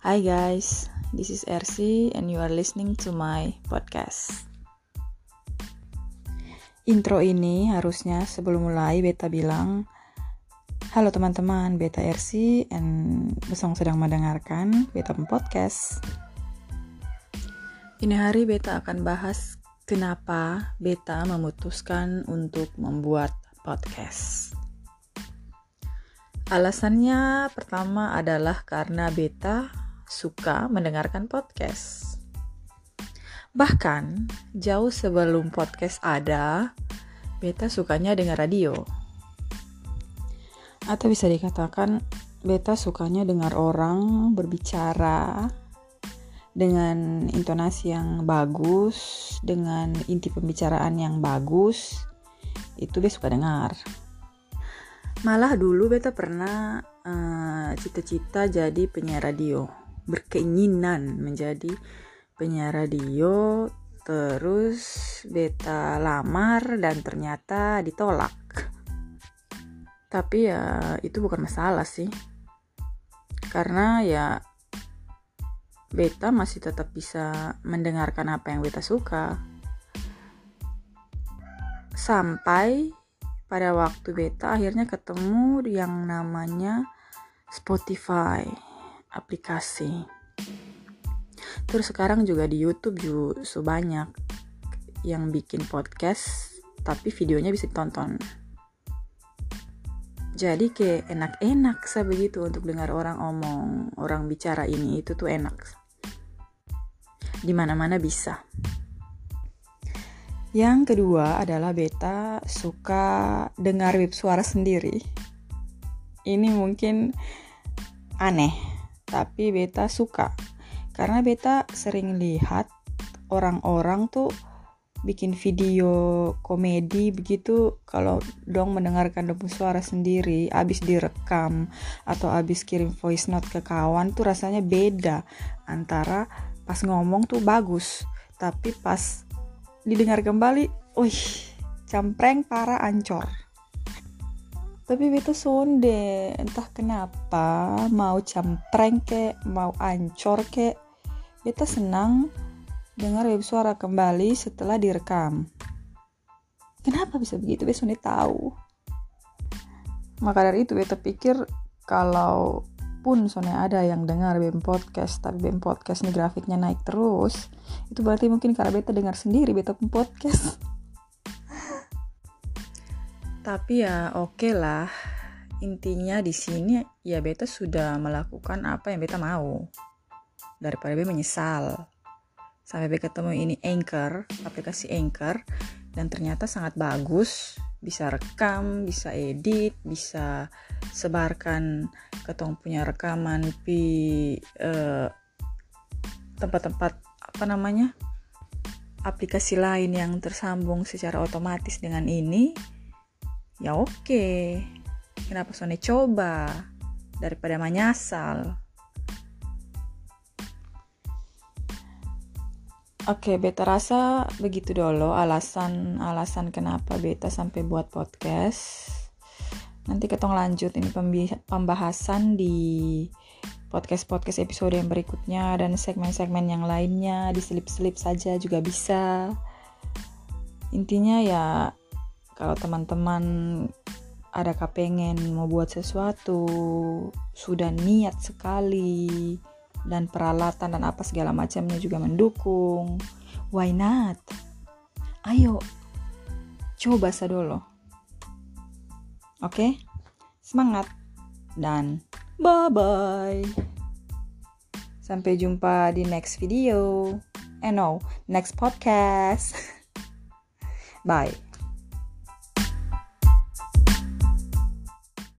Hi guys, this is RC and you are listening to my podcast. Intro ini harusnya sebelum mulai beta bilang Halo teman-teman, beta RC and besong sedang mendengarkan beta podcast. Ini hari beta akan bahas kenapa beta memutuskan untuk membuat podcast. Alasannya pertama adalah karena beta suka mendengarkan podcast. Bahkan jauh sebelum podcast ada, beta sukanya dengar radio. Atau bisa dikatakan beta sukanya dengar orang berbicara dengan intonasi yang bagus, dengan inti pembicaraan yang bagus. Itu beta suka dengar. Malah dulu beta pernah eh, cita-cita uh, jadi penyiar radio berkeinginan menjadi penyiar radio terus beta lamar dan ternyata ditolak. Tapi ya itu bukan masalah sih. Karena ya beta masih tetap bisa mendengarkan apa yang beta suka. Sampai pada waktu beta akhirnya ketemu yang namanya Spotify aplikasi. Terus sekarang juga di YouTube juga sebanyak yang bikin podcast tapi videonya bisa ditonton. Jadi kayak enak-enak saya begitu untuk dengar orang omong, orang bicara ini itu tuh enak. Di mana-mana bisa. Yang kedua adalah beta suka dengar web suara sendiri. Ini mungkin aneh, tapi beta suka. Karena beta sering lihat orang-orang tuh bikin video komedi begitu. Kalau dong mendengarkan debu suara sendiri abis direkam atau abis kirim voice note ke kawan tuh rasanya beda antara pas ngomong tuh bagus tapi pas didengar kembali wih campreng para ancor tapi beta sonde entah kenapa mau campreng ke mau ancor ke beta senang dengar web suara kembali setelah direkam. Kenapa bisa begitu? Beta sonde tahu. Maka dari itu beta pikir kalau pun soalnya ada yang dengar BEM podcast tapi BEM podcast ini grafiknya naik terus itu berarti mungkin karena beta dengar sendiri beta pun podcast tapi ya oke okay lah. Intinya di sini ya beta sudah melakukan apa yang beta mau. Daripada beta menyesal. Sampai beta ketemu ini Anchor aplikasi Anchor dan ternyata sangat bagus. Bisa rekam bisa edit bisa sebarkan ketong punya rekaman di eh, tempat-tempat apa namanya aplikasi lain yang tersambung secara otomatis dengan ini ya oke kenapa Sony coba daripada menyasal Oke, beta rasa begitu dulu alasan-alasan kenapa beta sampai buat podcast. Nanti ketong lanjut ini pembahasan di podcast-podcast episode yang berikutnya dan segmen-segmen yang lainnya diselip-selip saja juga bisa. Intinya ya kalau teman-teman ada kepengen mau buat sesuatu sudah niat sekali dan peralatan dan apa segala macamnya juga mendukung why not? Ayo coba dulu oke? Semangat dan bye bye sampai jumpa di next video. Eh no next podcast. Bye